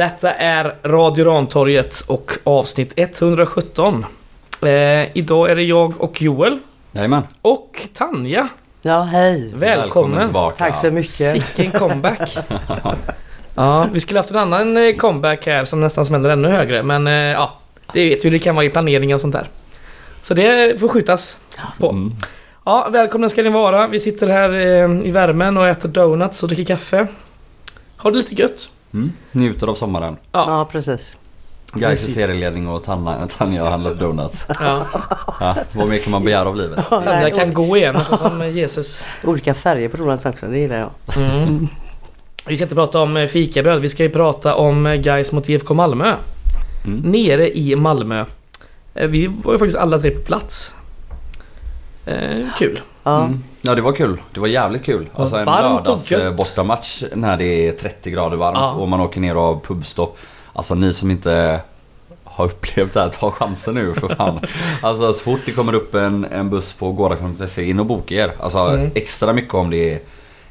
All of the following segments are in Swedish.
Detta är Radio Rantorget och avsnitt 117. Eh, idag är det jag och Joel Jajamän. och Tanja. Ja, hej. Välkommen! tillbaka. Tack så mycket. Sicken comeback! ja, vi skulle haft en annan eh, comeback här som nästan smäller ännu högre men eh, ja, det vet ju hur det kan vara i planering och sånt där. Så det får skjutas på. Mm. Ja, välkomna ska ni vara. Vi sitter här eh, i värmen och äter donuts och dricker kaffe. Har det lite gött. Mm. Njuter av sommaren. Ja. Ja, precis. Guys i serieledning och Tanja, Tanja har handlat donuts. Ja. Ja, vad mer kan man begära av livet? Tanja kan gå igen, alltså som Jesus. Olika färger på donuts också, det gillar jag. Mm. Vi ska inte prata om eh, fikabröd, vi ska ju prata om eh, Gais mot IFK Malmö. Mm. Nere i Malmö. Eh, Vi var ju faktiskt alla tre på plats. Eh, kul. Ja, Mm. Ja det var kul. Det var jävligt kul. Alltså en varmt och lördags eh, bortamatch när det är 30 grader varmt Ja. och man åker ner och har pubstopp. Alltså ni som inte har upplevt det här, ta chansen nu för fan. Alltså så fort det kommer upp en, en buss på gårdagen.se, in och boka er. Alltså Mm. extra mycket om det är,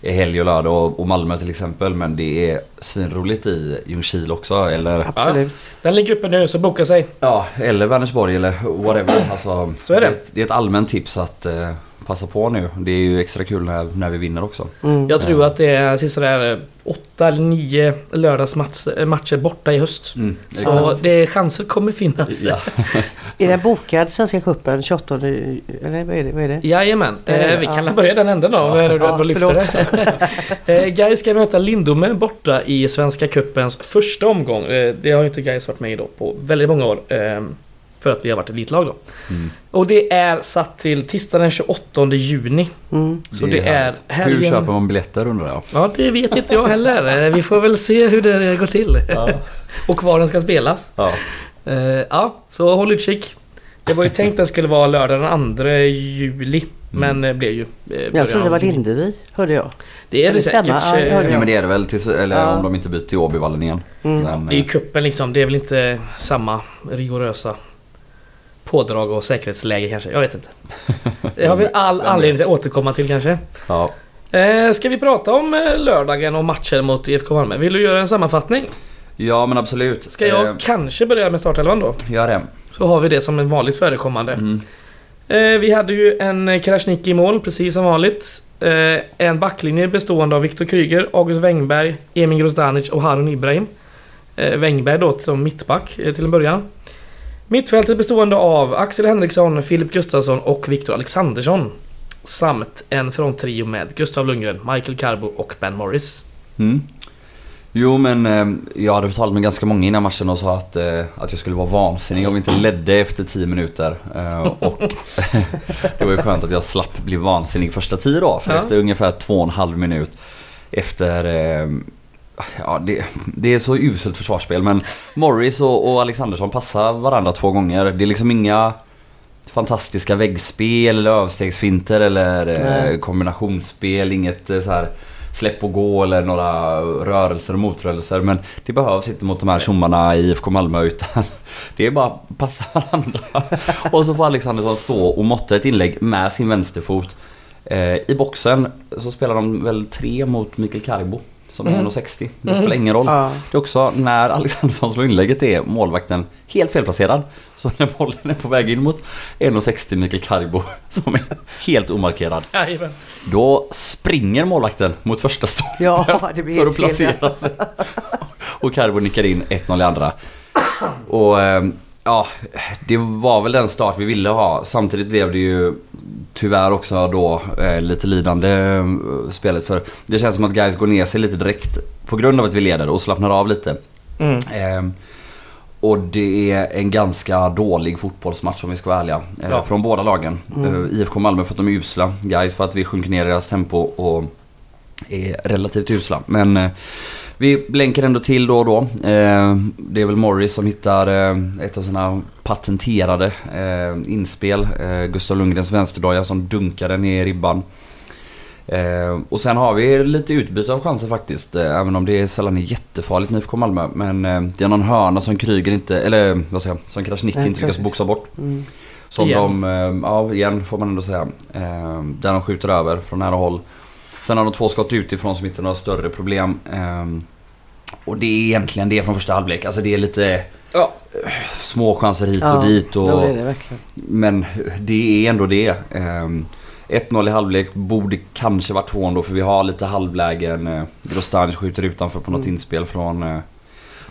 är helg och lördag och, och Malmö till exempel. Men det är svinroligt i Ljungskile också. Eller, absolut. Den ligger uppe nu, så boka sig. ja, eller Vänersborg eller whatever. Alltså, Så är det. är ett- det är ett allmänt tips att eh, passa på nu. Det är ju extra kul när, när vi vinner också. Mm. Jag tror att det är sådär eh, åtta eller nio lördagsmatcher borta i höst. Mm, Så det chanser kommer finnas. Ja. Är den bokad Svenska cupen 28 eller vad är det? Vad är det? Jajamän, Är det- eh, vi kan ja. börja den änden då. Ja, du Ja, lyfter det. eh, Gais ska möta Lindome borta i Svenska Cupens första omgång. Eh, det har ju inte Gais varit med i då på väldigt många år. Eh, för att vi har varit elitlag då. Mm. Och det är satt till tisdag den 28 juni. Mm. Så det, är härligt. helgen... Hur köper man biljetter undrar jag? Ja, det vet inte jag heller. Eh, Vi får väl se hur det går till. Och var den ska spelas. Ja. Eh, ja, så håll utkik. Det var ju tänkt att det skulle vara lördag den 2 juli. Men det blev ju... eh, Jag trodde det var. Lindevi, hörde jag. Det är det det säkert. Ja, eh, ja men det är det väl tills, eller Ja. om de inte byter till Åbyvallen igen. Mm. Men, Det är ju eh, kuppen liksom. Det är väl inte samma rigorösa pådrag och säkerhetsläge kanske. Jag vet inte. Det har vi all anledning att återkomma till kanske. ja. Eh, ska vi prata om eh, lördagen och matchen mot IFK Malmö? Vill du göra en sammanfattning? ja men absolut. Ska jag Eh, kanske börja med startelvan då? gör det. Så har vi det som en vanligt förekommande. Mm. Eh, vi hade ju en Krasniqi i mål, precis som vanligt. En backlinje bestående av Viktor Kryger, August Wengberg, Emin Grozdanic och Harun Ibrahim. Wengberg då som mittback till en början. Mittfältet bestående av Axel Henriksson, Filip Gustafsson och Viktor Alexandersson. Samt en fronttrio med Gustav Lundgren, Michael Carbo och Ben Morris. Mm. Jo men eh, jag hade talat med ganska många innan matchen och sa att, eh, att jag skulle vara vansinnig om vi inte ledde efter 10 minuter. Eh, och det var ju skönt att jag slapp bli vansinnig första 10 då. För Ja. efter ungefär två och en halv minut efter eh, Ja, det, det är så uselt försvarsspel men Morris och, och Alexandersson passar varandra två gånger. Det är liksom inga fantastiska väggspel eller överstegsfinter eller eh, kombinationsspel. Inget eh, så här släpp och gå eller några rörelser och motrörelser. Men det behövs inte mot de här tjommarna i IFK Malmö utan det är bara passa varandra. Och så får Alexandersson stå och måtta ett inlägg med sin vänsterfot. Eh, I boxen så spelar de väl tre mot Mikael Karibo som är Mm. 1,60. Det spelar ingen roll. Ja. Det är också när Alexandersson slår inlägget är målvakten helt felplacerad. Så när bollen är på väg in mot 1,60 Mikael Karibo som är helt omarkerad. Jajamän. Då springer målvakten mot första stolpen Ja, för att placera sig. Och Karibo nickar in 1-0 i andra. Och ehm, ja, det var väl den start vi ville ha. Samtidigt blev det ju tyvärr också då eh, lite lidande eh, spelet. För det känns som att guys går ner sig lite direkt på grund av att vi leder och slappnar av lite. Mm. Ehm, och det är en ganska dålig fotbollsmatch om vi ska vara ärliga. Eh, Ja. Från båda lagen. Eh, IFK Malmö för att de är usla. Guys för att vi sjunker ner i deras tempo och är relativt usla. Men eh, vi blänker ändå till då och då. Eh, det är väl Morris som hittar eh, ett av sina patenterade inspel. Gustav Lundgrens vänsterdoja som dunkar den i ribban. Och sen har vi lite utbyte av chanser faktiskt. Även om det sällan är jättefarligt med IFK Malmö. Men det är någon hörna som Kryger inte, eller vad säger jag, som Krasniqi inte lyckas boxa bort. Mm. Som Igen. de, ja igen får man ändå säga. Där de skjuter över från nära håll. Sen har de två skott utifrån som inte är några större problem. Eh, och det är egentligen det från första halvlek. Alltså det är lite Ja. små chanser hit Ja, och dit. Och, Ja, det. Men det är ändå det. Ehm, 1-0 i halvlek borde kanske varit 2 ändå för vi har lite halvlägen. Eh, Grostanic skjuter utanför på något Mm. inspel från, eh,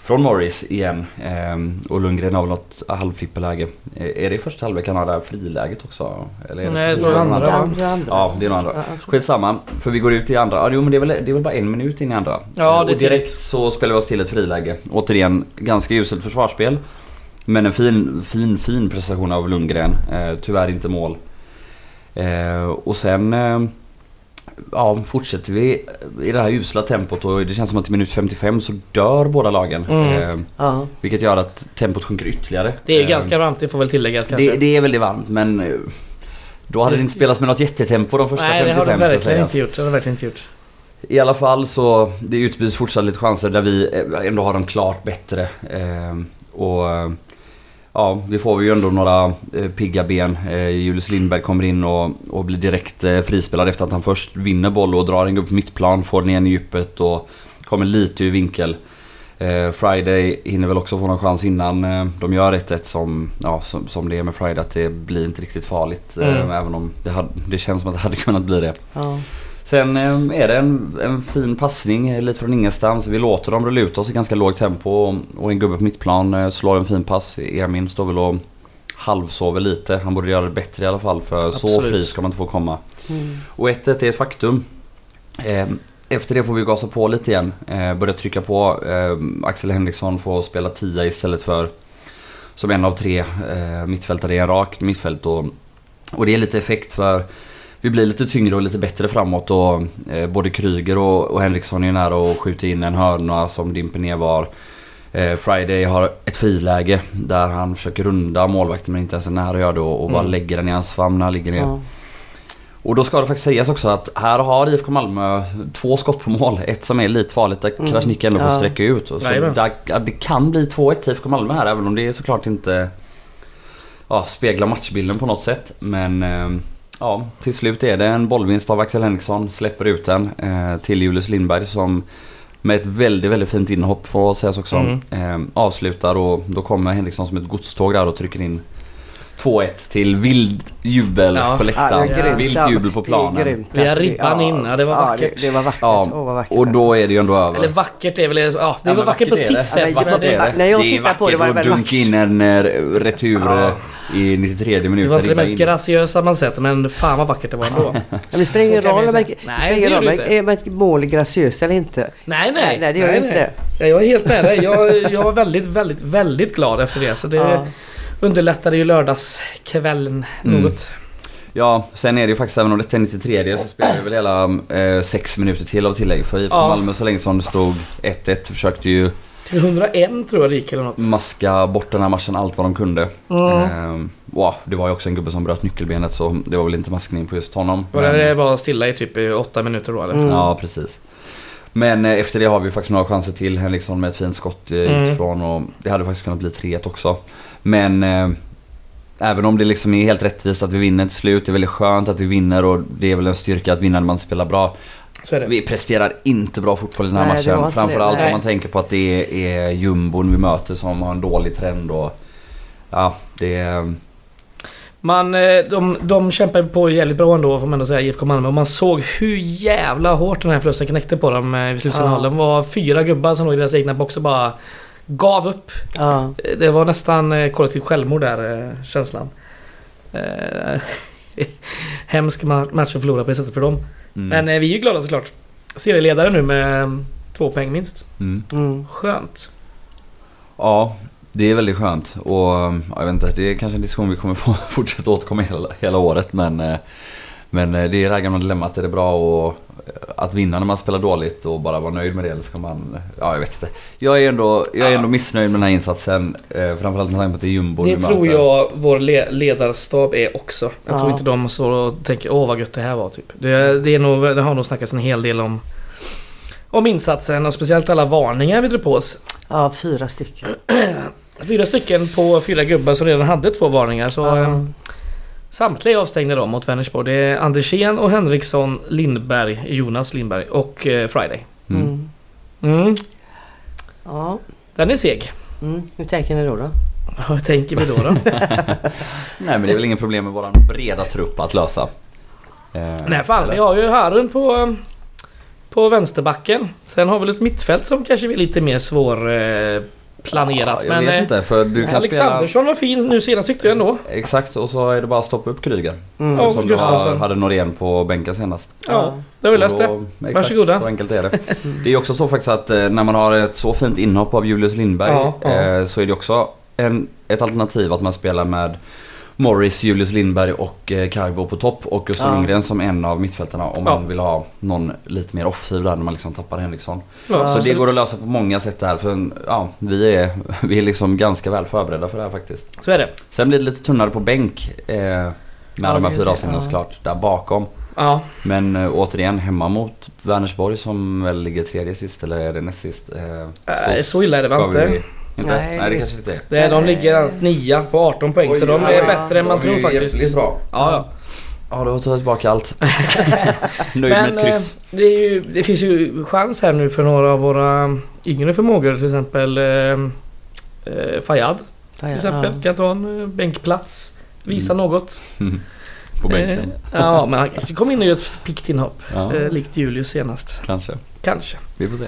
från Morris igen. Ehm, och Lundgren har väl något halvfippeläge. Eh, är det i första halvlek han har det här friläget också? Eller är det Nej, det i andra, andra, andra. Ja, det är nog andra. Skitsamma, för vi går ut i andra. Ja, jo, men det är, väl, det är väl bara en minut in i andra. Ja, Eh, det är och direkt så spelar vi oss till ett friläge. Återigen, ganska uselt försvarsspel. Men en fin, fin, fin prestation av Lundgren. Eh, tyvärr inte mål. Eh, och sen eh, ja, fortsätter vi i det här usla tempot och det känns som att i minut 55 så dör båda lagen. Mm. Eh, vilket gör att tempot sjunker ytterligare. Det är Eh, ganska varmt, det får väl tilläggas kanske. det, det är väldigt varmt men eh, då hade det inte spelats med något jättetempo de första Nej, det 55 har de ska verkligen sägas. inte gjort. Det har de verkligen inte gjort. I alla fall så det utbyts fortsatt lite chanser där vi eh, ändå har dem klart bättre. Eh, och ja, vi får ju ändå några eh, pigga ben. Eh, Julius Lindberg kommer in och, och blir direkt eh, frispelad efter att han först vinner boll och drar en upp mittplan, får den igen i djupet och kommer lite ur vinkel. Eh, Friday hinner väl också få någon chans innan eh, de gör 1-1 som, ja, som, som det är med Friday att det blir inte riktigt farligt. Eh, Mm. även om det, hade, det känns som att det hade kunnat bli det. Ja. Sen eh, är det en, en fin passning eh, lite från ingenstans. Vi låter dem rulla ut oss i ganska lågt tempo och, en gubbe på mittplan eh, slår en fin pass. Emin står väl och halvsover lite. Han borde göra det bättre i alla fall för så Absolut. fri ska man inte få komma. Mm. Och 1-1 är ett faktum. Eh, Efter det får vi gasa på lite igen. Eh, Börja trycka på. Eh, Axel Henriksson får spela 10 istället för som en av tre mittfältare i en rak mittfält. Och, och det är lite effekt för vi blir lite tyngre och lite bättre framåt och eh, både Kryger och, och Henriksson är nära att skjuta in en hörna som dimper ner var. Eh, Friday har ett friläge där han försöker runda målvakten men inte ens är nära att göra det och, och bara Mm. lägger den i hans famn när han ligger ner. Ja. Och då ska det faktiskt sägas också att här har IFK Malmö två skott på mål. Ett som är lite farligt där Mm. Krasniqi ändå får Ja. sträcka ut. Så Jajamän. där, det kan bli 2-1 till IFK Malmö här även om det såklart inte ja, speglar matchbilden på något sätt. Men eh, ja, till slut är det en bollvinst av Axel Henriksson. Släpper ut den eh, till Julius Lindberg som med ett väldigt, väldigt fint inhopp får sägas också. Mm. Eh, avslutar och då kommer Henriksson som ett godståg där och trycker in 2-1 till vild jubel Ja. på läktaren. Ja, det är. Vilt Ja, jubel på det är planen. grymt. Vi har Alltså, ribban in. Ja, det var vackert. Det, det var vackert. Ja, vad vackert. Och då är det ju ändå över. Eller vackert är väl... Ja, det Ja, var vackert på vackert är det. sitt sätt. Ja, det, det- när jag det är tittar på det var det vackert väldigt att dunka in en eh, retur Ja. eh, i 93 det minuter. var inte det ribba mest in. graciösa man sett, men fan vad vackert det var ändå. Ja, men det spelar ingen roll om det Nej, det det är ett mål graciöst eller inte. Nej, nej. Nej, det gör inte det. Ja, Jag är helt med dig. Jag, jag var väldigt, väldigt, väldigt glad efter det. Så det Ja. Underlättade ju lördagskvällen Mm. något. Ja, sen är det ju faktiskt även om det är 93 så spelar vi väl hela eh, sex minuter till av tillägg. För IFK Ja. Malmö så länge som det stod 1-1 försökte ju Till 101 tror jag det gick eller något. maska bort den här matchen allt vad de kunde. Mm. Ehm, wow, det var ju också en gubbe som bröt nyckelbenet så det var väl inte maskning på just honom. Och Men- det var stilla i typ i åtta minuter då eller? Mm. Ja, precis. Men eh, efter det har vi faktiskt några chanser till. Henriksson med ett fint skott eh, Mm. utifrån och det hade faktiskt kunnat bli 3-1 också. Men eh, även om det liksom är helt rättvist att vi vinner till slut. Det är väldigt skönt att vi vinner och det är väl en styrka att vinna när man spelar bra. Så är det. Vi presterar inte bra fotboll i den här Nej, matchen. Framförallt om man tänker på att det är jumbon vi möter som har en dålig trend och... Ja, det är... Man, eh, de, de kämpar på jävligt bra ändå får man ändå säga, IFK Malmö. Och man såg hur jävla hårt den här förlusten knäckte på dem eh, vid slutsignalen. Ja. Det var fyra gubbar som låg i deras egna box och bara gav upp. Ja. Det var nästan eh, kollektivt självmord där, eh, känslan. Eh, hemsk ma- match att förlora på det sättet för dem. Mm. Men vi är ju glada såklart. Serieledare nu med två poäng minst. Mm. Mm. Skönt. Ja, det är väldigt skönt och ja, jag vet inte, det är kanske en diskussion vi kommer få fortsätta återkomma hela, hela året men Men det är det här gamla dilemmat, är det bra att, att vinna när man spelar dåligt och bara vara nöjd med det eller ska man... Ja jag vet inte. Jag är ändå, jag är ändå missnöjd med den här insatsen. Eh, framförallt med tanke på att det är jumbo Det tror möter. jag vår le- ledarstab är också. Jag Ja. tror inte de står och tänker åh vad gött det här var typ. Det, det, är nog, det har nog snackats en hel del om om insatsen och speciellt alla varningar vi drog på oss. ja, fyra stycken. Fyra stycken på fyra gubbar som redan hade två varningar. Så Ja. Samtliga är avstängda då mot Vänersborg. Det är Andersén och Henriksson, Lindberg, Jonas Lindberg och eh, Friday. Mm. Mm. Mm. Ja. Den är seg. Mm. Hur tänker ni då? då? Hur tänker vi då? då? Nej men det är väl inget problem med våran breda trupp att lösa. Eh, Nej fan, eller? vi har ju Harun på, på vänsterbacken. Sen har vi ett mittfält som kanske är lite mer svår eh, planerat. Ja, jag men vet eh, inte för du kan spela... Alexandersson var fin nu senast tyckte jag ändå. Exakt och så är det bara att stoppa upp Kryger. Mm. Ja, som du Gustafsson. har- hade Norén på bänken senast. Ja, det har vi löst Och det. Exakt, Varsågoda. så enkelt är det. Det är också så faktiskt att eh, när man har ett så fint inhopp av Julius Lindberg Ja, ja. eh, så är det också en, ett alternativ att man spelar med Morris, Julius Lindberg och eh, Carbo på topp och Gustav Ja. Lundgren som en av mittfältarna om Ja. man vill ha någon lite mer offensiv där när man liksom tappar Henriksson. Ja, så det absolut. går att lösa på många sätt där för ja, vi är, vi är liksom ganska väl förberedda för det här faktiskt. Så är det. Sen blir det lite tunnare på bänk eh, med Ja, de här det- fyra ja. såklart där bakom. Ja, Men äh, återigen hemma mot Vänersborg som väl ligger tredje sist eller är det näst sist? Eh, Äh, så illa är det väl inte? vi- inte? Nej. Nej. det kanske inte är. det är, de ligger nia på 18 poäng så de är ja, bättre än man tror faktiskt. bra. Ja, ja. Ja, du har tagit tillbaka allt. Nöjd med Men ett eh, kryss. det, är ju, det finns ju chans här nu för några av våra yngre förmågor. Till exempel eh, eh, Fayad till exempel. Kan ta en eh, bänkplats. Visa Mm. något. På bänken. Eh, ja, men han kanske kommer in och gör ett piggt inhopp. Ja, Eh, likt Julius senast. kanske. Kanske. Vi får se.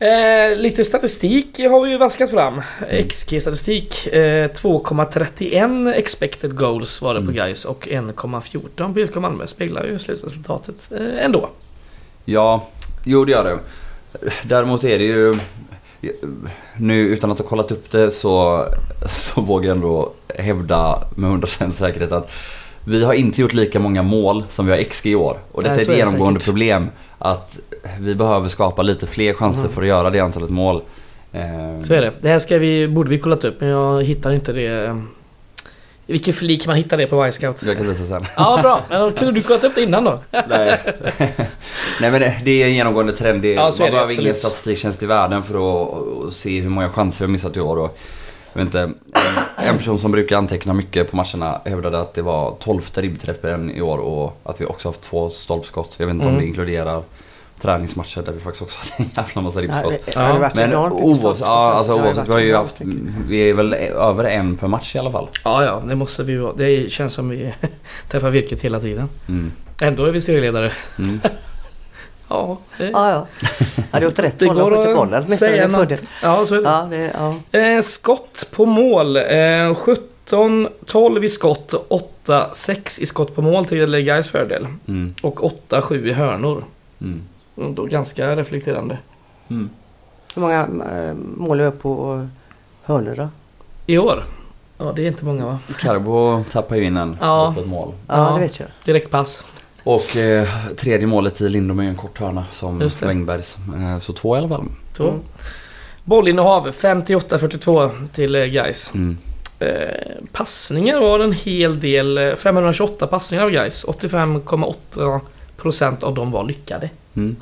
Eh, lite statistik har vi ju vaskat fram. XG-statistik. Eh, 2,31 expected goals var det på Mm. guys och 1,14 på IFK Malmö. Speglar ju slutresultatet eh, ändå. Ja, jo det gör det. Däremot är det ju... Nu utan att ha kollat upp det så, så vågar jag ändå hävda med 100% säkerhet att vi har inte gjort lika många mål som vi har XG i år. Och detta Nej, är ett genomgående problem. Att vi behöver skapa lite fler chanser Mm. för att göra det antalet mål. Eh, Så är det. Det här ska vi, borde vi kollat upp men jag hittar inte det. I vilken flik man hittar det på Y-scout. Jag kan visa sen. Ja bra, men då kunde du kollat upp det innan då? Nej. Nej men det, det är en genomgående trend. Det, Ja, så är man det, behöver ingen absolut. statistiktjänst i världen för att, att se hur många chanser vi har missat i år. Och, jag vet inte, en, person som brukar anteckna mycket på matcherna hävdade att det var 12 ribbträffen i år och att vi också haft två stolpskott. Jag vet inte om Mm. det inkluderar träningsmatcher där vi faktiskt också hade en jävla massa Ja, ribbskott. varit Men oavsett, ja, alltså, oavsett vi har ju haft, vi är väl över en per match i alla fall. Ja, ja, det måste vi vara. Det känns som vi träffar virket hela tiden. Mm. Ändå är vi serieledare. Mm. Ja, det, Ja, ja. ja det är åt rätt det håll skjuta att bollen. säga något. Ja, så är det. Ja, det, ja. Eh, skott på mål. Eh, 17, 12 i skott, 8, 6 i skott på mål till Gais fördel. Mm. Och 8, 7 i hörnor. Mm. Då ganska reflekterande. Mm. Hur många äh, mål är vi på eh, hörnor då? I år? Ja, det är inte många va? Carbo tappar ju in en Ja. på ett mål. Ja, Ja. det vet jag. Direkt pass. Och eh, tredje målet i Lindom är en kort hörna som. Wängbergs. Eh, så två i alla fall. Så. Mm. Bollinnehav 58-42 till eh, Gais. Mm. Eh, passningar var en hel del. eh, 528 passningar av Gais. 85,8% av dem var lyckade. Mm.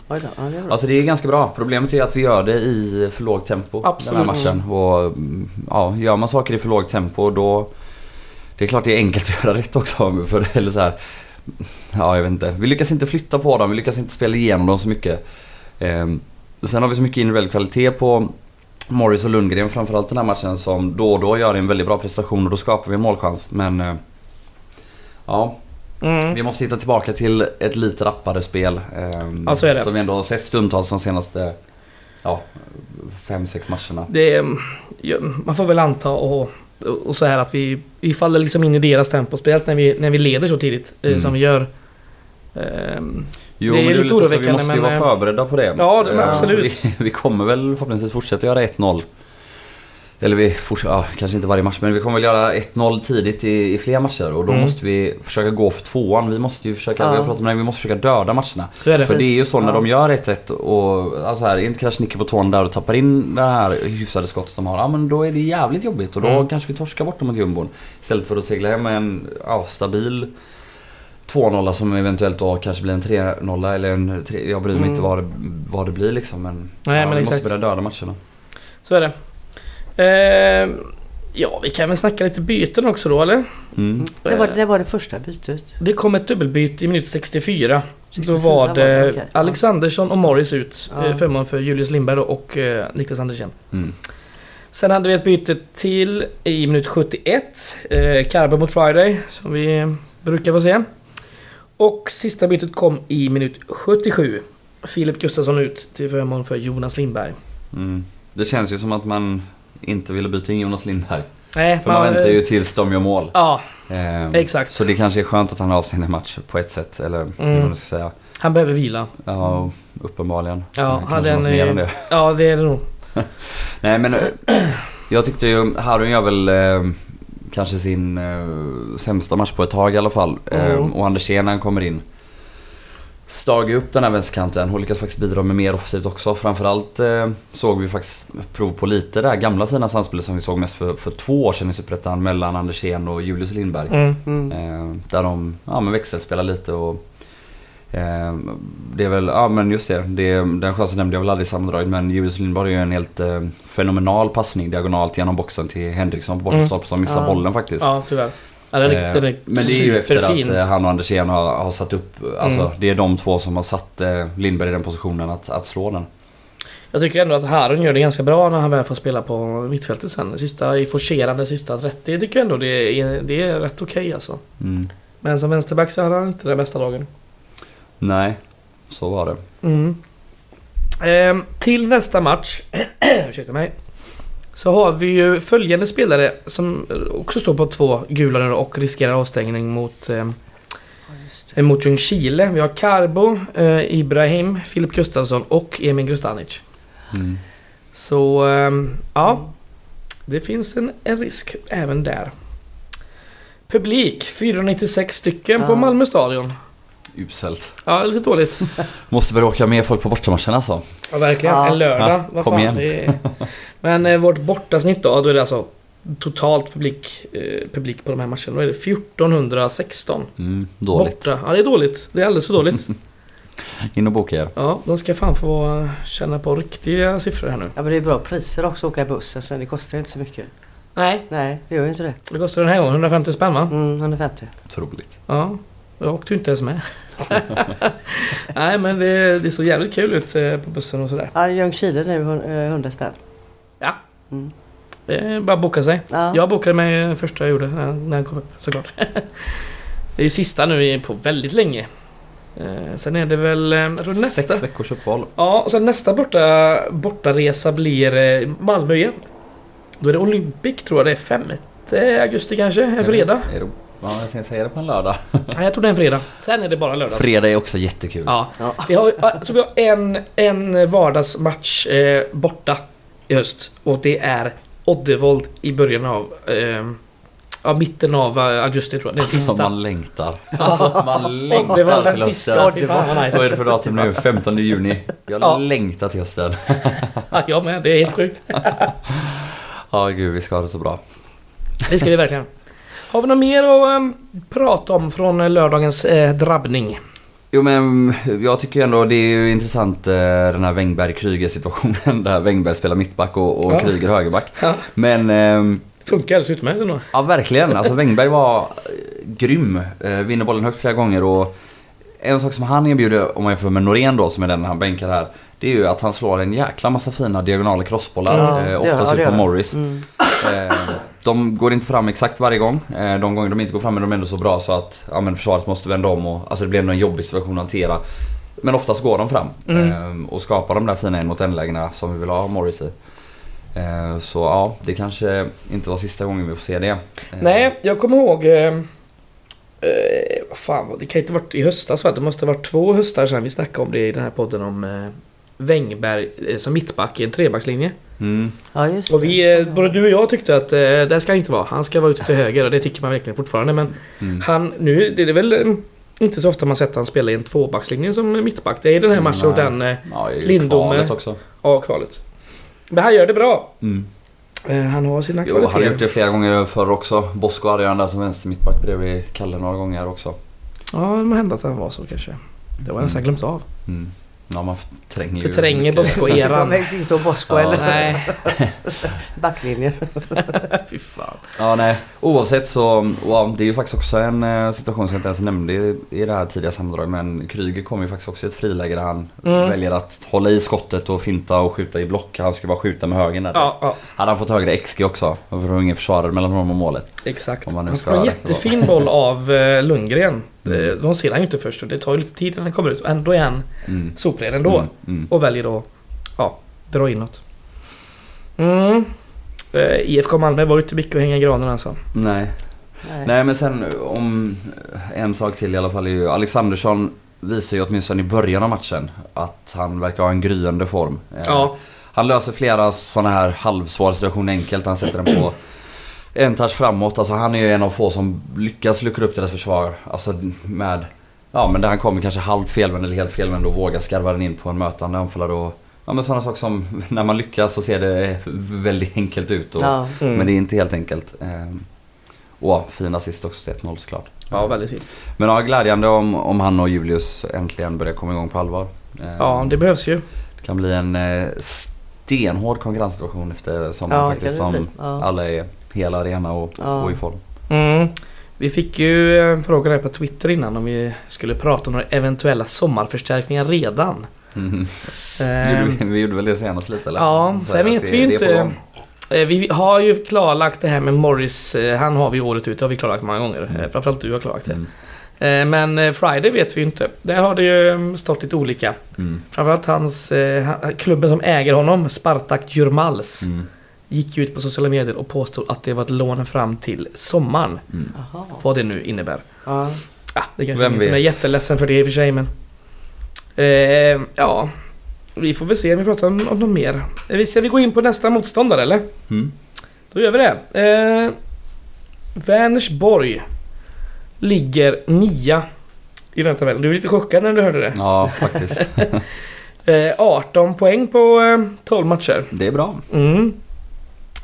Alltså det är ganska bra. Problemet är att vi gör det i för lågt tempo Absolut. den här matchen. Och mm, ja, gör man saker i för lågt tempo då... Det är klart det är enkelt att göra rätt också. För, eller så här, ja, jag vet inte. Vi lyckas inte flytta på dem. Vi lyckas inte spela igenom dem så mycket. Ehm, sen har vi så mycket individuell kvalitet på Morris och Lundgren framförallt den här matchen som då och då gör en väldigt bra prestation och då skapar vi en målchans. Men... eh, Ja, Mm. vi måste hitta tillbaka till ett lite rappare spel. ehm, Ja, så är det. Som vi ändå har sett stundtals de senaste ja, fem, sex matcherna. Det, man får väl anta och, och så här att vi, vi faller liksom in i deras tempo. Speciellt när vi, när vi leder så tidigt eh, Mm. som vi gör. Ehm, Jo, Det är men lite lite också- oroväckande, Vi måste ju men, vara eh, förberedda på det. Ja, det- Eh, absolut. Vi, vi kommer väl förhoppningsvis fortsätta göra 1-0. Eller vi fortsätter, ja, kanske inte varje match men vi kommer väl göra 1-0 tidigt i, i fler matcher och då Mm. måste vi försöka gå för tvåan. Vi måste ju försöka, Ja. vi har pratat om det, vi måste försöka döda matcherna. så är det. För det är ju så när Ja. de gör 1-1 och alltså här, är inte Krasniqi på tån där och tappar in det här hyfsade skottet de har. Ja men då är det jävligt jobbigt och då Mm. kanske vi torskar bort dem mot jumbon. Istället för att segla hem med en ja, stabil 2-0 som eventuellt då kanske blir en 3-0 eller en 3, Jag bryr mig Mm. inte vad det, vad det blir liksom men... Nej, ja, men vi exakt. måste börja döda matcherna. Så är det. Ehm, ja, vi kan väl snacka lite byten också då eller? Mm. Det var, det var det första bytet. Det kom ett dubbelbyte i minut 64. Då var det okej. Alexandersson och Morris ut. Ja. Ja. Förmån för Julius Lindberg och eh, Niklas Andersén. Mm. Sen hade vi ett byte till i minut 71. Eh, Carbo mot Friday, som vi brukar få se. Och sista bytet kom i minut 77. Filip Gustafsson ut till förmån för Jonas Lindberg. Mm. Det känns ju som att man inte ville byta in Jonas Lindberg. Nej, För man väntar ju tills de gör mål. Ja, Eh, exakt. Så det kanske är skönt att han har avstängd match på ett sätt. Eller hur Mm. man ska säga. Han behöver vila. Ja, uppenbarligen. Ja, Eh, hade kanske en, något mer än eh, det. Ja, det är det nog. Nej men jag tyckte ju Harun gör väl eh, kanske sin eh, sämsta match på ett tag i alla fall. Eh, Mm. och Andersén när han kommer in. Stag upp den här vänsterkanten och lyckas faktiskt bidra med mer offensivt också. Framförallt eh, såg vi faktiskt prov på lite det här gamla fina samspelet som vi såg mest för, för två år sedan i Superettan mellan Andersén och Julius Lindberg. Mm. Mm. Eh, där de ja, men växelspelar lite och eh, det är väl, ja men just det, det den chansen nämnde jag väl aldrig i sammandraget men Julius Lindberg gör en helt eh, fenomenal passning diagonalt genom boxen till Henriksson på bortre Mm. som missar Ja. bollen faktiskt. Ja, tyvärr. Ja, den är, Eh, den är men det är ju efter superfin. att eh, han och Andersén har, har satt upp, alltså Mm. det är de två som har satt eh, Lindberg i den positionen att, att slå den. Jag tycker ändå att Harun gör det ganska bra när han väl får spela på mittfältet sen. Sista, I forcerande sista 30 tycker jag ändå det är, det är rätt okej alltså. Mm. Men som vänsterback så hade han inte den bästa dagen. Nej, så var det. Mm. Ehm, till nästa match, ursäkta mig. Så har vi ju följande spelare som också står på två gula nu och riskerar avstängning mot, det. mot Ljungskile. Vi har Karbo, eh, Ibrahim, Filip Gustafsson och Emin Grustanic. Mm. Så ehm, ja, det finns en, en risk även där. Publik, 496 stycken på Ja. Malmö stadion. Uselt. Ja, lite dåligt. Måste börja åka med folk på bortamatchen alltså. Ja, verkligen. Ja. En lördag. Ja, Vad kom fan, igen. Men eh, vårt bortasnitt då, då är det alltså totalt publik, eh, publik på de här matcherna. Då är det 1416. Mm, dåligt. Borta. Ja, det är dåligt. Det är alldeles för dåligt. In och boka er. ja, de ska fan få känna på riktiga siffror här nu. Ja men det är bra priser också att åka buss. Alltså, det kostar ju inte så mycket. Nej. Nej, det gör ju inte det. Det kostar den här gången 150 spänn va? Mm, 150. Otroligt. Ja. Jag åkte ju inte ens med. Nej men det, det såg jävligt kul ut eh, på bussen och sådär. Ja, Ljungskile nu hun- eh, 100 spänn. Ja. Mm. Det är bara att boka sig. Ja. Jag bokade mig det första jag gjorde när, när den kom upp såklart. det är ju sista nu på väldigt länge. Eh, sen är det väl tror nästa... Sex veckors uppehåll. Ja, och sen nästa borta, bortaresa blir Malmö igen. Då är det Olympic tror jag det är 5 augusti kanske, en fredag. Är det, ja, jag tänkte säga det på en lördag. Nej, jag tror det är en fredag. Sen är det bara lördags. Fredag är också jättekul. Ja. Ja. Vi har, jag tror vi har en, en vardagsmatch eh, borta i höst. Och det är Oddevold i början av... Eh, ja, mitten av eh, augusti tror jag. Det är Alltså, tisdag. man längtar. Alltså, man längtar till tisdag. hösten. Fy fan vad Vad nice. är det för datum nu? 15 juni. Jag Ja. längtar till hösten. Ja, jag med. Det är helt sjukt. Ja, gud vi ska ha det så bra. Det ska vi verkligen. Har vi något mer att eh, prata om från eh, lördagens eh, drabbning? Jo men jag tycker ändå det är ju intressant eh, den här Wängberg-Kryger situationen där Wängberg spelar mittback och, och Ja. Kryger högerback. Ja. Men ehm, Funkar alldeles utmärkt ändå. ja verkligen, alltså Wängberg var eh, grym. Eh, vinner bollen högt flera gånger och en sak som han erbjuder om man jämför med Norén då som är den han bänkar här. Det är ju att han slår en jäkla massa fina diagonala crossbollar. Ja, eh, oftast gör- ut på Morris. Mm. De går inte fram exakt varje gång. Eh, de gånger de inte går fram är de ändå så bra så att ja, men försvaret måste vända om och alltså det blir ändå en jobbig situation att hantera. Men oftast går de fram Mm. eh, och skapar de där fina en mot en lägena som vi vill ha Morris i. Eh, så ja, det kanske inte var sista gången vi får se det. Eh, Nej, jag kommer ihåg... Eh, eh, fan, det kan inte ha varit i höstas va? Det måste ha varit två höstar sedan vi snackade om det i den här podden om eh, Wängberg eh, som mittback i en trebackslinje. Mm, Ja, just Och vi, eh, både du och jag tyckte att eh, det ska inte vara. Han ska vara ute till höger och det tycker man verkligen fortfarande. Men mm. han, nu det är det väl eh, inte så ofta man sett han spela i en tvåbackslinje som mittback. Det är i den här matchen och Nej. den eh, Ja, Lindome. kvalet också. A-kvalet. Men han gör det bra. Mm. Eh, han har sina Jo, han har kvaliteter. gjort det flera gånger förr också. Bosko hade ju han där som vänster mittback bredvid Kalle några gånger också. Ja, det må hända att han var så kanske. Det var jag nästan glömt av. Mm. Ja, man förtränger ju Förtränger. De Bosko-eran. tänkte inte om Bosko Ja. eller Nej, backlinjen. fy fan. Ja, nej. Oavsett så, ja, det är ju faktiskt också en eh, situation som jag inte ens nämnde i, i det här tidiga sammandraget. Men Kryger kommer ju faktiskt också i ett friläge där han Mm. väljer att hålla i skottet och finta och skjuta i block. Han ska bara skjuta med högen där. Ja, ja, Hade han fått högre XG också, då var det ingen försvarare mellan honom och målet. exakt. Om man nu Han får en jättefin boll av eh, Lundgren. Eh, De ser han ju inte först och det tar ju lite tid innan han kommer ut. Och ändå är han Mm. sopren ändå. Mm. Mm. Och väljer då, ja, dra inåt. Mm. Eh, IFK Malmö var ju inte mycket att hänga i granen alltså. Nej. Nej. Nej men sen om en sak till i alla fall är ju Alexandersson visar ju åtminstone i början av matchen att han verkar ha en gryende form. Eh, Ja, Han löser flera sådana här halvsvåra situationer enkelt. Han sätter den på en touch framåt. Alltså han är ju en av få som lyckas luckra upp deras försvar. Alltså med... Ja men där han kommer kanske halvt felvänd eller helt felvänd och vågar skarva den in på en mötande anfallare. Och, ja men sådana saker som när man lyckas så ser det väldigt enkelt ut. Och, Ja. mm. Men det är inte helt enkelt. Ehm, och fin assist också till 1-0 såklart. ja väldigt fint. Men ja, glädjande om, om han och Julius äntligen börjar komma igång på allvar. Ehm, Ja, det behövs ju. det kan bli en eh, stenhård konkurrenssituation efter sommaren Ja, faktiskt. kan det Om bli. Ja. alla är hela arena och, Ja. och i form. Mm. Vi fick ju en fråga där på Twitter innan om vi skulle prata om några eventuella sommarförstärkningar redan. Mm. Ehm, Gjorde vi, gjorde väl det senast lite eller? Ja, Så sen vet det- vi är inte. Eh, Vi har ju klarlagt det här med Morris. eh, Han har vi året ut, det har vi klarlagt många gånger. Mm. Eh, Framförallt du har klarlagt det. Mm. Eh, Men eh, Friday vet vi ju inte. Där har det ju mm, stått lite olika. Mm. Framförallt hans, eh, han- klubben som äger honom, Spartak Jurmals, Mm. Gick ju ut på sociala medier och påstod att det var ett lån fram till sommaren. Mm. Vad det nu innebär. Ja. Ah, det kanske Vem är ingen som är jätteledsen för det i och för sig men... Eh, ja, vi får väl se om vi pratar om, om något mer. Eh, vi- Ska vi gå in på nästa motståndare eller? Mm. Då gör vi det. Eh, Vänersborg ligger nia i den tabellen. Du är lite chockad när du hörde det. Ja, faktiskt. Eh, 18 poäng på eh, 12 matcher. Det är bra. Mm.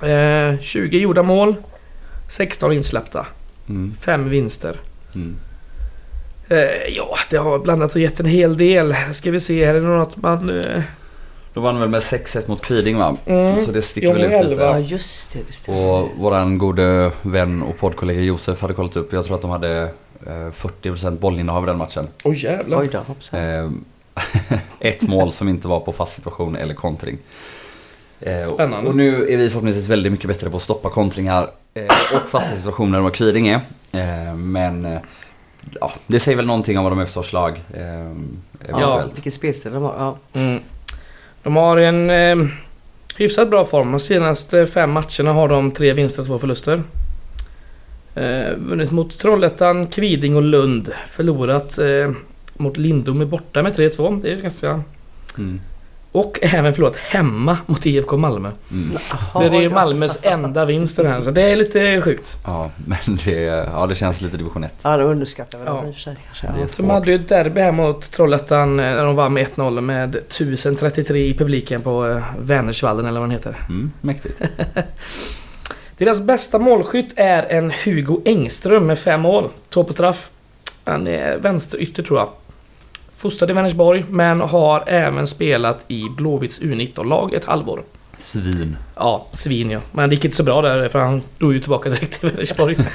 Eh, 20 gjorda mål. 16 insläppta. Mm. 5 vinster. Mm. Eh, ja, det har blandat och gett en hel del. Ska vi se, här är det något man... Eh, Då vann väl med 6-1 mot Kviding va? Mm. Så det sticker väl ut lite. ja, just det. det stämmer. Och våran gode vän och poddkollega Josef hade kollat upp. Jag tror att de hade eh, 40% bollinnehav i den matchen. Oj jävlar. Oj då. Eh, ett mål som inte var på fast situation eller kontring. Eh, Spännande. Och nu är vi förhoppningsvis väldigt mycket bättre på att stoppa kontringar eh, och fasta situationer än vad Kviding är. Eh, men ja, det säger väl någonting om vad de är för sorts lag. Eventuellt. Vilken spelstil de har. Ja. Mm. De har en eh, hyfsat bra form. De senaste fem matcherna har de tre vinster och två förluster. Eh, vunnit mot Trollhättan, Kviding och Lund. Förlorat eh, mot Lindom är borta med 3-2. Det är ganska... Mm. Och även förlorat hemma mot IFK Malmö. Mm. Så det är Malmös enda vinst den här. Så det är lite sjukt. Ja, men det, ja, det känns lite division 1. Ja, de underskattar väl Ja. i och för sig kanske. Det De hade ju ett derby här mot Trollhättan eh, när de vann med 1-0 med 1033 i publiken på eh, Vänersvallen eller vad den heter. Mm, mäktigt. Deras bästa målskytt är en Hugo Engström med fem mål. Två på straff. Han är vänsterytter tror jag. Fostrad i Vänersborg men har även spelat i Blåvitts U19-lag ett halvår. Svin. Ja, svin ja. Men det gick inte så bra där för han drog ju tillbaka direkt till Vänersborg.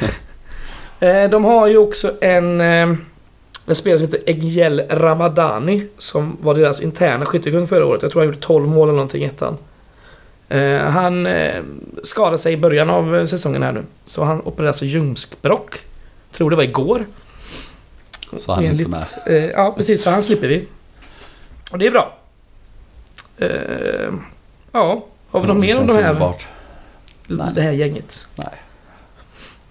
Eh, De har ju också en, eh, en spelare som heter Egiel Ramadani som var deras interna skyttekung förra året. Jag tror han gjorde 12 mål eller någonting i ettan. Eh, Han skadade sig i början av säsongen här nu. Så han opererade alltså ljumskbråck. Tror det var igår. Så han är inte med. eh, Ja precis, så han slipper vi. Och det är bra. Eh, Ja, har vi något mer om de här, underbart. Nej. det här gänget? En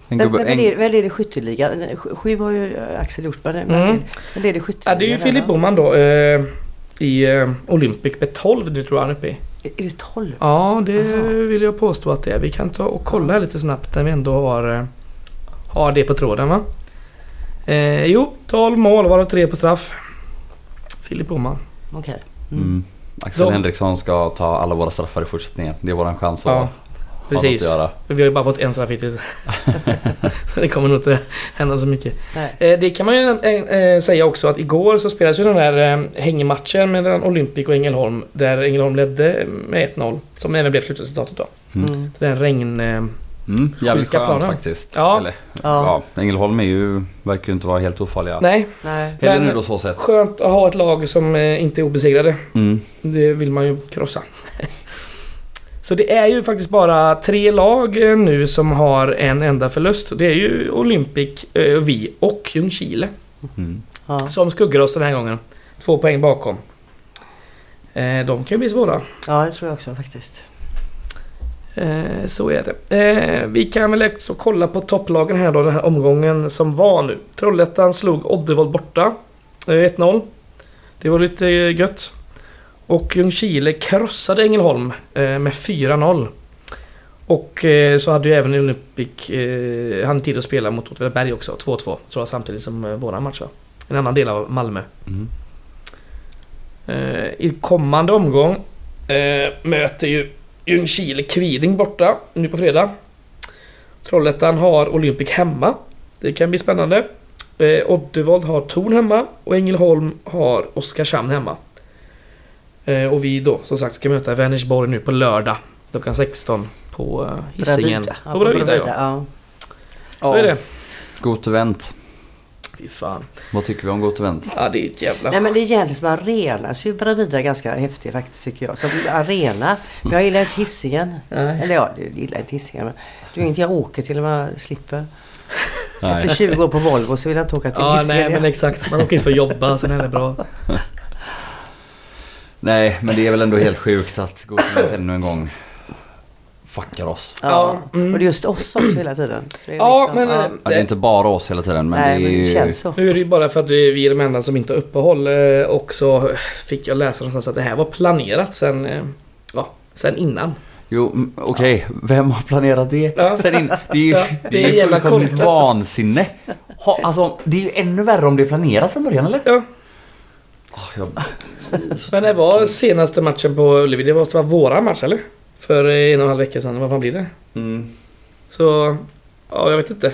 Men, gubbe, men en, vad är, det skytteliga? Nej, sj- Sju har ju eh, Axel Hjortberg. Men Mm. vad är det Ja, skytteliga? det är ju Filip Boman då eh, i eh, Olympic med 12 nu tror jag han är uppe i. Är är det 12? Ja, det Aha. vill jag påstå att det är. Vi kan ta och kolla här lite snabbt när vi ändå har, eh, har det på tråden va. Eh, jo, 12 mål varav 3 på straff. Filip Boman. Okej. Mm. mm, Axel De- Henriksson ska ta alla våra straffar i fortsättningen. Det är våran chans att Ja. Precis. att göra. Vi har ju bara fått en straff hittills. så det kommer nog inte hända så mycket. Nej. Eh, det kan man ju eh, eh, säga också att igår så spelades ju den där eh, hängmatchen mellan Olympic och Ängelholm. Där Ängelholm ledde med 1-0. Som även blev slutresultatet då. Mm. Mm. Den regn... Mm, jävligt Sjuka skönt planer. faktiskt. Ja. Eller, Ja. ja. Ängelholm är ju, verkar ju inte vara helt ofarliga. nej, Nej. Heller Men- nu då så sett. skönt att ha ett lag som eh, inte är obesegrade. Mm. Det vill man ju krossa. Så det är ju faktiskt bara tre lag eh, nu som har en enda förlust. Det är ju Olympic, eh, vi och Ljungskile. Mm. Ja. Som skuggar oss den här gången. Två poäng bakom. De kan ju bli svåra. ja, det tror jag också faktiskt. Eh, så är det. Eh, vi kan väl också kolla på topplagen här då, den här omgången som var nu. Trollhättan slog Oddevold borta. Eh, 1-0. Det var lite eh, gött. Och Ljungskile krossade Ängelholm eh, med 4-0. Och eh, så hade ju även Olympic eh, han tid att spela mot Åtvidaberg också. 2-2 tror jag samtidigt som eh, våran match va? En annan del av Malmö. Mm. I kommande omgång möter ju Ljungskile Kviding borta nu på fredag. Trollhättan har Olympic hemma. Det kan bli spännande. Eh, Oddevold har Torn hemma och Ängelholm har Oskarshamn hemma. Eh, och vi då som sagt ska möta Vänersborg nu på lördag klockan 16 på eh, Hisingen. Bravida. Ja, På Bravida ja. ja. Så är det. Gott event. Fy fan. Vad tycker vi om Gott event? Ja det är ett jävla... Nej men det är egentligen som arena så är ju Bravida ganska häftig faktiskt tycker jag. Som arena. Men jag gillar inte Hisingen. Nej. Eller ja, jag gillar inte Hisingen. Men det är ingenting jag åker till om jag slipper. Efter Nej. 20 år på Volvo så vill jag inte åka till Ja Hisingen. nej men exakt. Man åker in för att jobba sen är det bra. Nej, men det är väl ändå helt sjukt att Gott event ännu en gång fuckar oss. Ja. Mm. Och det är just oss också hela tiden. Det är Ja liksom- men... ja. eh, det är inte bara oss hela tiden, men Nej det är men det ju... känns så. Nu är det ju bara för att vi, vi är de enda som inte har uppehåll eh, och så fick jag läsa någonstans att det här var planerat sen, eh, ja, sen innan. Jo, okej. Vem har planerat det? Ja. Sen in, det är ju, Ja, det det är är ju jävla fullkomligt vansinne. Ha, alltså, det är ju ännu värre om det är planerat från början, eller? Ja. Åh, jag, Men det var senaste matchen på Ullevi, det var, var våran match eller? För eh, en och en halv vecka sedan, vad fan blir det? mm. Så, ja jag vet inte.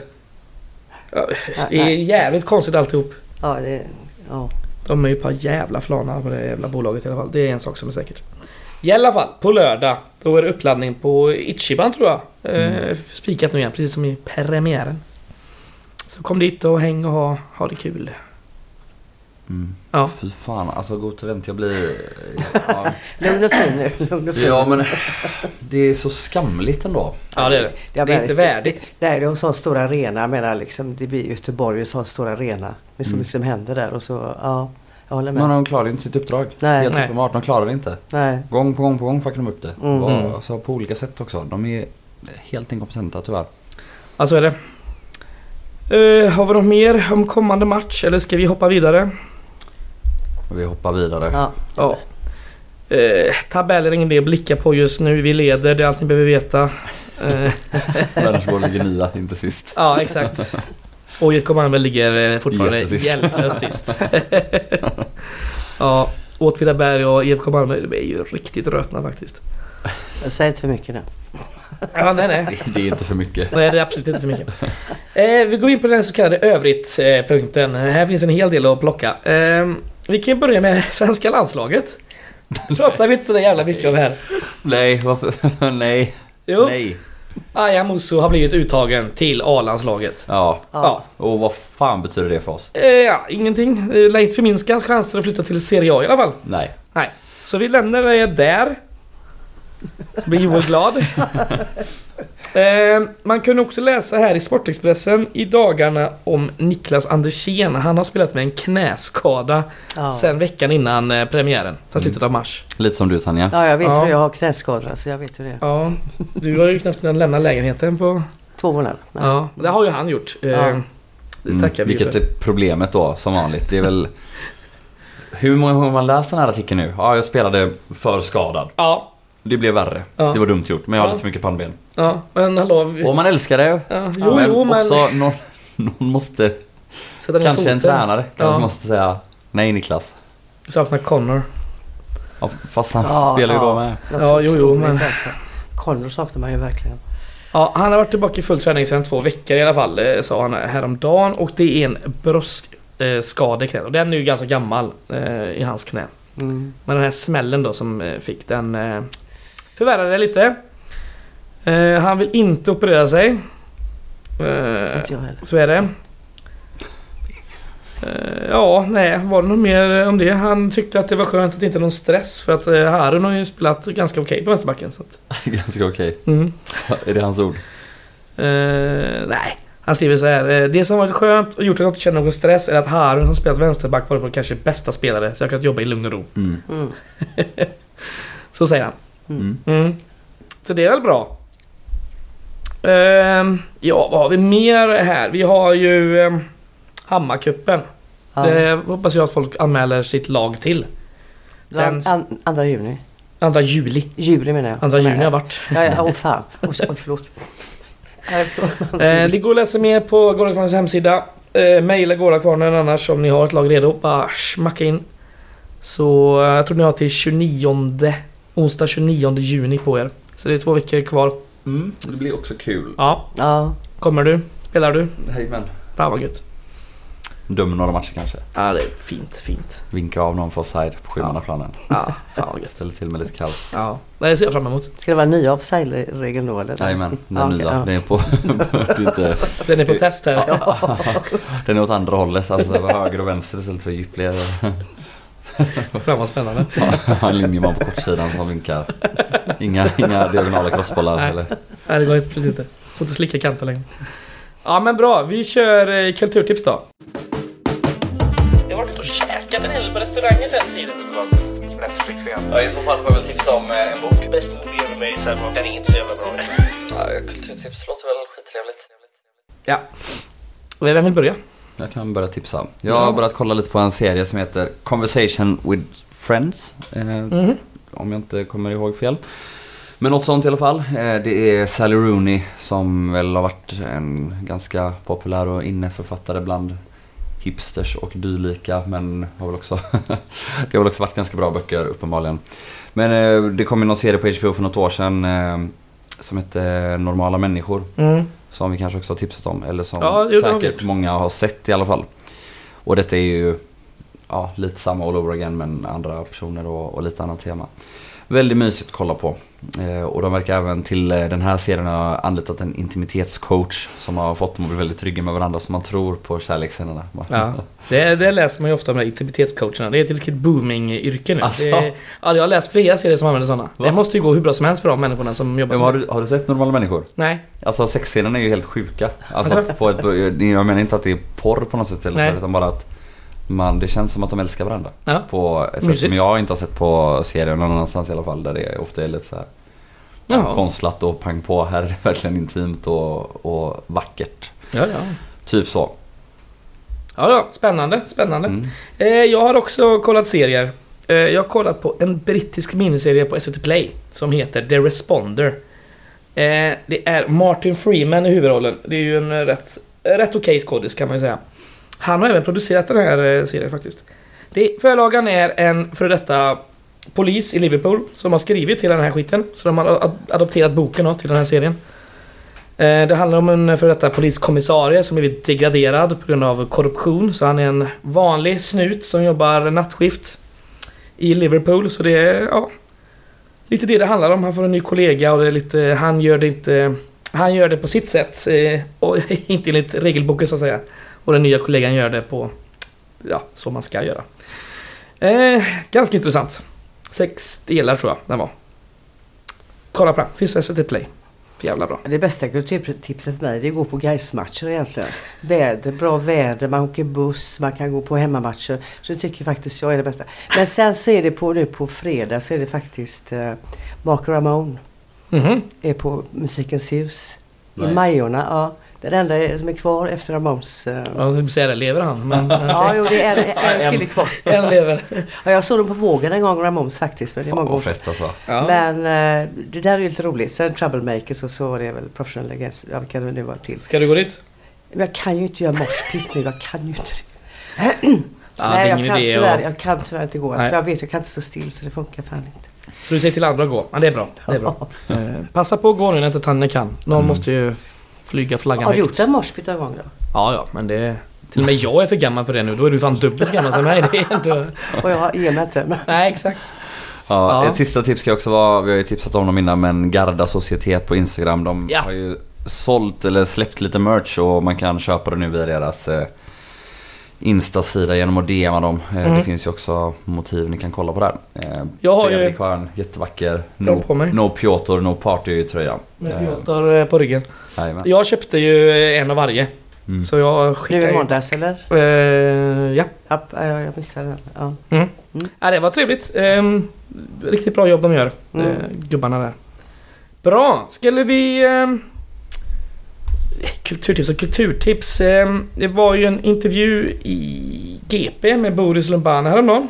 Ja, det är jävligt konstigt alltihop. Ja, det, ja. De är ju par jävla flanar på det jävla bolaget i alla fall. Det är en sak som är säkert. I alla fall, på lördag. Då är det uppladdning på Ichiban tror jag. Eh, spikat nu igen, precis som i premiären. Så kom dit och häng och ha, ha det kul. Mm. Ja. Fy fan, alltså Gott event, jag blir... Ja, Lugn och fin nu. Lugn och fin. ja, men det är så skamligt ändå. Ja det är det. Det är inte värdigt. Nej, det är en sån stor arena. Jag menar liksom, det blir Göteborg en sån stor arena. Med så Mm. mycket som händer där och så, ja. Jag håller med. Men de klarar inte sitt uppdrag. Nej. Helt Nej. uppenbart, de klarar det inte. Nej. Gång på gång på gång fuckar de upp det. Mm. Var, alltså, på olika sätt också. De är helt inkompetenta tyvärr. Ja så är det. Eh, har vi något mer om kommande match eller ska vi hoppa vidare? Och vi hoppar vidare. Ja. Ja. Eh, tabeller är ingen idé att blicka på just nu. Vi leder, det är allt ni behöver veta. Eh, Vänersborg ligger nia, inte sist. ja exakt. Och IFK Malmö ligger eh, fortfarande hjälplöst sist. ja, Åtvidaberg och IFK Malmö de är ju riktigt rötna faktiskt. Säger inte för mycket nu. Ja, nej, nej. Det, det är inte för mycket. Nej, det är absolut inte för mycket. Eh, vi går in på den så kallade övrigt-punkten. Här finns en hel del att plocka. Eh, vi kan ju börja med svenska landslaget. Pratar vi inte så jävla mycket om här. Nej, varför? Nej. Jo, Nej. Aya Musso har blivit uttagen till A-landslaget. Ja. Ja. Och vad fan betyder det för oss? Eh, ja, ingenting. Lär inte förminska hans chanser att flytta till Serie A i alla fall. Nej. Så vi lämnar det där. Så blir Joel glad. eh, man kunde också läsa här i Sportexpressen i dagarna om Niklas Andersén. Han har spelat med en knäskada Ja. sen veckan innan eh, premiären. Sen Mm. slutet av mars. Lite som du Tanja. ja, jag vet Ja. hur jag har knäskador så jag vet hur det är. Ja, du har ju knappt kunnat lämna lägenheten på... Två månader. Nej. Ja, det har ju han gjort. Eh, Ja. Det tackar vi Vilket för. är problemet då, som vanligt. Det är väl... Hur många gånger har man läst den här artikeln nu? Ja, jag spelade för skadad. Ja, Det blev värre. Ja. Det var dumt gjort, men jag hade Ja. lite för mycket pannben. ja, men hallå. Vi, Och man älskar det. ja, jo, men jo, men... också någon, någon måste... sätta ner Kanske en foten. tränare kanske Ja. måste säga Nej Niklas. Vi saknar Connor. Ja, fast han Ja, spelar ju ja. då med. Ja, jo, jo, men-. Connor saknar man ju verkligen. Ja, han har varit tillbaka i full träning sedan två veckor i alla fall, eh, sa han häromdagen. Och det är en bröstskada i knät. Och den är ju ganska gammal eh, i hans knä. Mm. Men den här smällen då som eh, fick den förvärrade det lite. Eh, han vill inte operera sig. Eh, Inte jag heller. så är det. Eh, ja, nej, var det något mer om det? Han tyckte att det var skönt att det inte är någon stress för att eh, Harun har ju spelat ganska okej på vänsterbacken. Så att, Ganska okej. mm. Är det hans ord? Eh, nej, han skriver så här. eh, Det som varit skönt och gjort att jag inte känner någon stress är att Harun som spelat vänsterback var vår kanske bästa spelare så jag kan jobba i lugn och ro. Mm. Mm. Så säger han. Mm. Mm. Så det är väl bra. Ehm, ja, vad har vi mer här? Vi har ju um, Hammarcupen. Ja. Det hoppas jag att folk anmäler sitt lag till. Den... An, andra juni. Andra juli. Juli menar jag. Andra Men- juni har varit. Ja, ja, åh fan. Oj, oj, förlåt. Nej, förlåt. Eh, det går att läsa mer på Gårdakvarnens hemsida. Eh, Maila Gårdakvarnen annars om ni har ett lag redo. Bara smacka in. Så eh, jag tror ni har till 29 Onsdag 29 juni på er. Så det är två veckor kvar. Mm. Det blir också kul. Ja, Ja, kommer du? Spelar du? Jajamän. Fan vad gött. Dömer några matcher kanske. Ja, det är fint, fint. Vinka av någon för offside på sjumannaplanen. Ja, fan vad gött. Ställer till med lite kaos. Ja, det ser jag fram emot. ska det vara nya offside-regeln då eller? Jajamän, den Ja, okej, nya. ja. Det är på... det är inte, Den är på test här. den är åt andra hållet. Alltså höger och vänster istället för djupled. Fan vad spännande. En linjeman på kortsidan som vinkar. Inga, inga diagonala crossbollar Nej. eller? Nej, det går inte precis inte. Får inte slicka kanter längre. Ja, men bra. Vi kör eh, kulturtips då. Jag har varit och käkat en hel del på restauranger sen tiden. Netflix igen. Ja, i så fall får jag väl tipsa om en bok. Bäst movie ever made, så den är inte så jävla bra. Ja, kulturtips låter väl skittrevligt. Ja. Vem vill börja? Jag kan börja tipsa. Jag har Ja. börjat kolla lite på en serie som heter Conversation with Friends. Eh, Mhm. Om jag inte kommer ihåg fel. Men något sånt i alla fall. Eh, det är Sally Rooney som väl har varit en ganska populär och inne författare bland hipsters och dylika. Men har väl också det har väl också varit ganska bra böcker uppenbarligen. Men eh, det kom ju någon serie på HBO för något år sedan eh, som hette Normala människor. Mm. Som vi kanske också har tipsat om. Eller som Ja, jo, har säkert många har sett i alla fall. Och detta är ju ja, lite samma all over again men andra personer och, och lite annat tema. Väldigt mysigt att kolla på. Eh, och de verkar även till eh, den här serien ha anlitat en intimitetscoach som har fått dem att bli väldigt trygga med varandra så man tror på kärleksscenerna. Ja, det, det läser man ju ofta om de intimitetscoacherna. Det är ett riktigt booming-yrke nu. Asså? Det, ja, jag har läst flera serier som använder sådana. Va? Det måste ju gå hur bra som helst för de människorna som jobbar Men har, du, har du sett Normala Människor? Nej. Alltså sexscenerna är ju helt sjuka. Alltså, Alltså? ett, jag menar inte att det är porr på något sätt eller så, utan bara att man, det känns som att de älskar varandra. Ja. På ett sätt Mysigt. som jag inte har sett på serier någon annanstans i alla fall. Där det ofta är lite så här Ja. konstlat och pang på. Här är det verkligen intimt och, och vackert. Ja, ja. Typ så. Ja, ja. Spännande, spännande. Mm. Eh, jag har också kollat serier. Eh, jag har kollat på en brittisk miniserie på SVT Play som heter The Responder. Eh, det är Martin Freeman i huvudrollen. Det är ju en rätt, rätt okej skådis kan man ju säga. Han har även producerat den här eh, serien faktiskt. Det, förlagan är en före detta polis i Liverpool som har skrivit till den här skiten. Så de har adopterat boken då, till den här serien. Eh, det handlar om en före detta poliskommissarie som blivit degraderad på grund av korruption. Så han är en vanlig snut som jobbar nattskift i Liverpool. Så det är ja, lite det det handlar om. Han får en ny kollega och det är lite, han gör det inte... Han gör det på sitt sätt eh, och inte enligt regelboken så att säga. Och den nya kollegan gör det på ja, så man ska göra. Eh, ganska intressant. Sex delar tror jag den var. Kolla på den. Finns på SVT Play. Jävla bra. Det bästa kulturtipset för mig det är att gå på Gais-matcher egentligen. Väder, bra väder, man åker buss, man kan gå på hemmamatcher. Så det tycker faktiskt jag är det bästa. Men sen så är det på, nu på fredag så är det faktiskt eh, Mark Ramone Mhm. är på Musikens hus. Nice. I Majorna, ja. Det är det enda som är kvar efter Ramones. Eh. Ja, jag säga det. Lever han? Men, Ja, okej. jo, det är en, en kille kvar. En lever. Ja, jag såg dem på vågen en gång, Ramones faktiskt. Men det är många år fett alltså. Ja. Men eh, det där är ju lite roligt. Sen Troublemakers och så var det väl Professional Against, ja, vilka det nu var till. Ska du gå dit? Men jag kan ju inte göra morspit nu, jag kan ju inte det. Ja, det Nej, jag kan, tyvärr, att- jag kan tyvärr inte gå. Nej. För jag vet jag kan inte stå still så det funkar fan inte. Så du säger till andra att gå. Men det är bra. Det är bra. Eh, passa på att gå nu när inte Tanja kan. Någon Mm. måste ju flyga flaggan Har du gjort en moshpit någon gång då? Ja, ja, men det... Till och med jag är för gammal för det nu. Då är du fan dubbelt så gammal som mig. Det är inte... Och jag ger mig inte. Men... Nej, exakt. Ja, Ja. Ett sista tips ska också vara, vi har ju tipsat om dem innan men Garda Societet på Instagram. De Ja. har ju sålt eller släppt lite merch och man kan köpa det nu via deras eh, Insta-sida genom att DMa dem. Eh, Mm. Det finns ju också motiv ni kan kolla på där. Eh, Jag har ju- Fredrik har en jättevacker No, på mig. no Piotr, No Party-tröja. Med Piotr eh, på ryggen. Jajamän. Jag köpte ju en av varje. Mm. Så jag Nu i skickade... måndags eller? Eh, ja. Ja, jag, missade den. Ja. Mm. Mm. Ja, det var trevligt. Ehm, riktigt bra jobb de gör, Mm. eh, gubbarna där. Bra, skulle vi... ehm, kulturtips och kulturtips. Eh, det var ju en intervju i GP med Boris Lumbana häromdagen.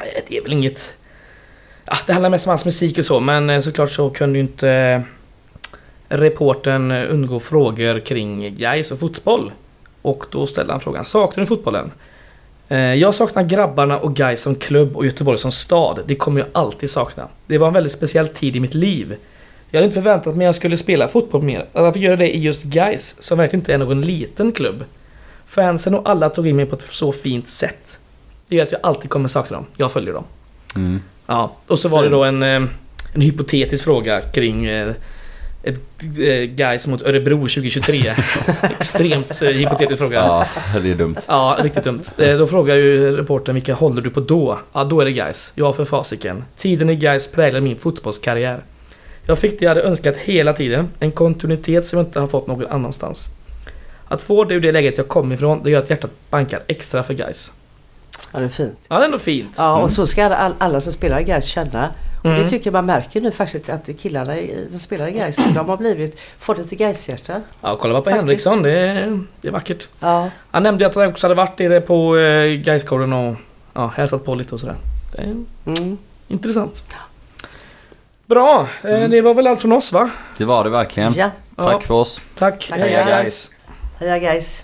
Eh, det är väl inget... Ja, det handlar mest om hans musik och så, men eh, såklart så kunde ju inte reporten undgå frågor kring Gais och fotboll. Och då ställde han frågan, saknar du fotbollen? Jag saknar grabbarna och Gais som klubb och Göteborg som stad. Det kommer jag alltid sakna. Det var en väldigt speciell tid i mitt liv. Jag hade inte förväntat mig att jag skulle spela fotboll mer. Att jag fick göra det i just Gais, som verkligen inte är någon liten klubb. Fansen och alla tog in mig på ett så fint sätt. Det gör att jag alltid kommer sakna dem. Jag följer dem. Mm. Ja, och så var det då en, eh, en hypotetisk fråga kring eh, ett eh, Gais mot Örebro 2023. Extremt hypotetisk fråga. Ja, det är dumt. Ja, riktigt dumt. Då frågar ju reportern vilka håller du på då? Ja, då är det guys. Ja, för fasiken. Tiden i guys präglar min fotbollskarriär. Jag fick det jag hade önskat hela tiden. En kontinuitet som jag inte har fått någon annanstans. Att få det ur det läget jag kom ifrån, det gör att hjärtat bankar extra för guys. ja, det är fint. Ja, det är ändå fint. Ja, och så ska alla, all- alla som spelar Gais känna. Och Mm. det tycker jag man märker nu faktiskt att killarna som spelar Gais, de har blivit, fått ett Gais-hjärta. Ja, kolla bara på Faktiskt. Henriksson. Det är, det är vackert. Ja, Han nämnde ju att han också hade varit nere på eh, Gaisgården och ja, hälsat på lite och sådär. Det är mm. intressant. Bra, eh, det var väl allt från oss va? Det var det verkligen. ja. Tack Ja. för oss. Tack. Tack, Heja heja. guys. Heja Gais.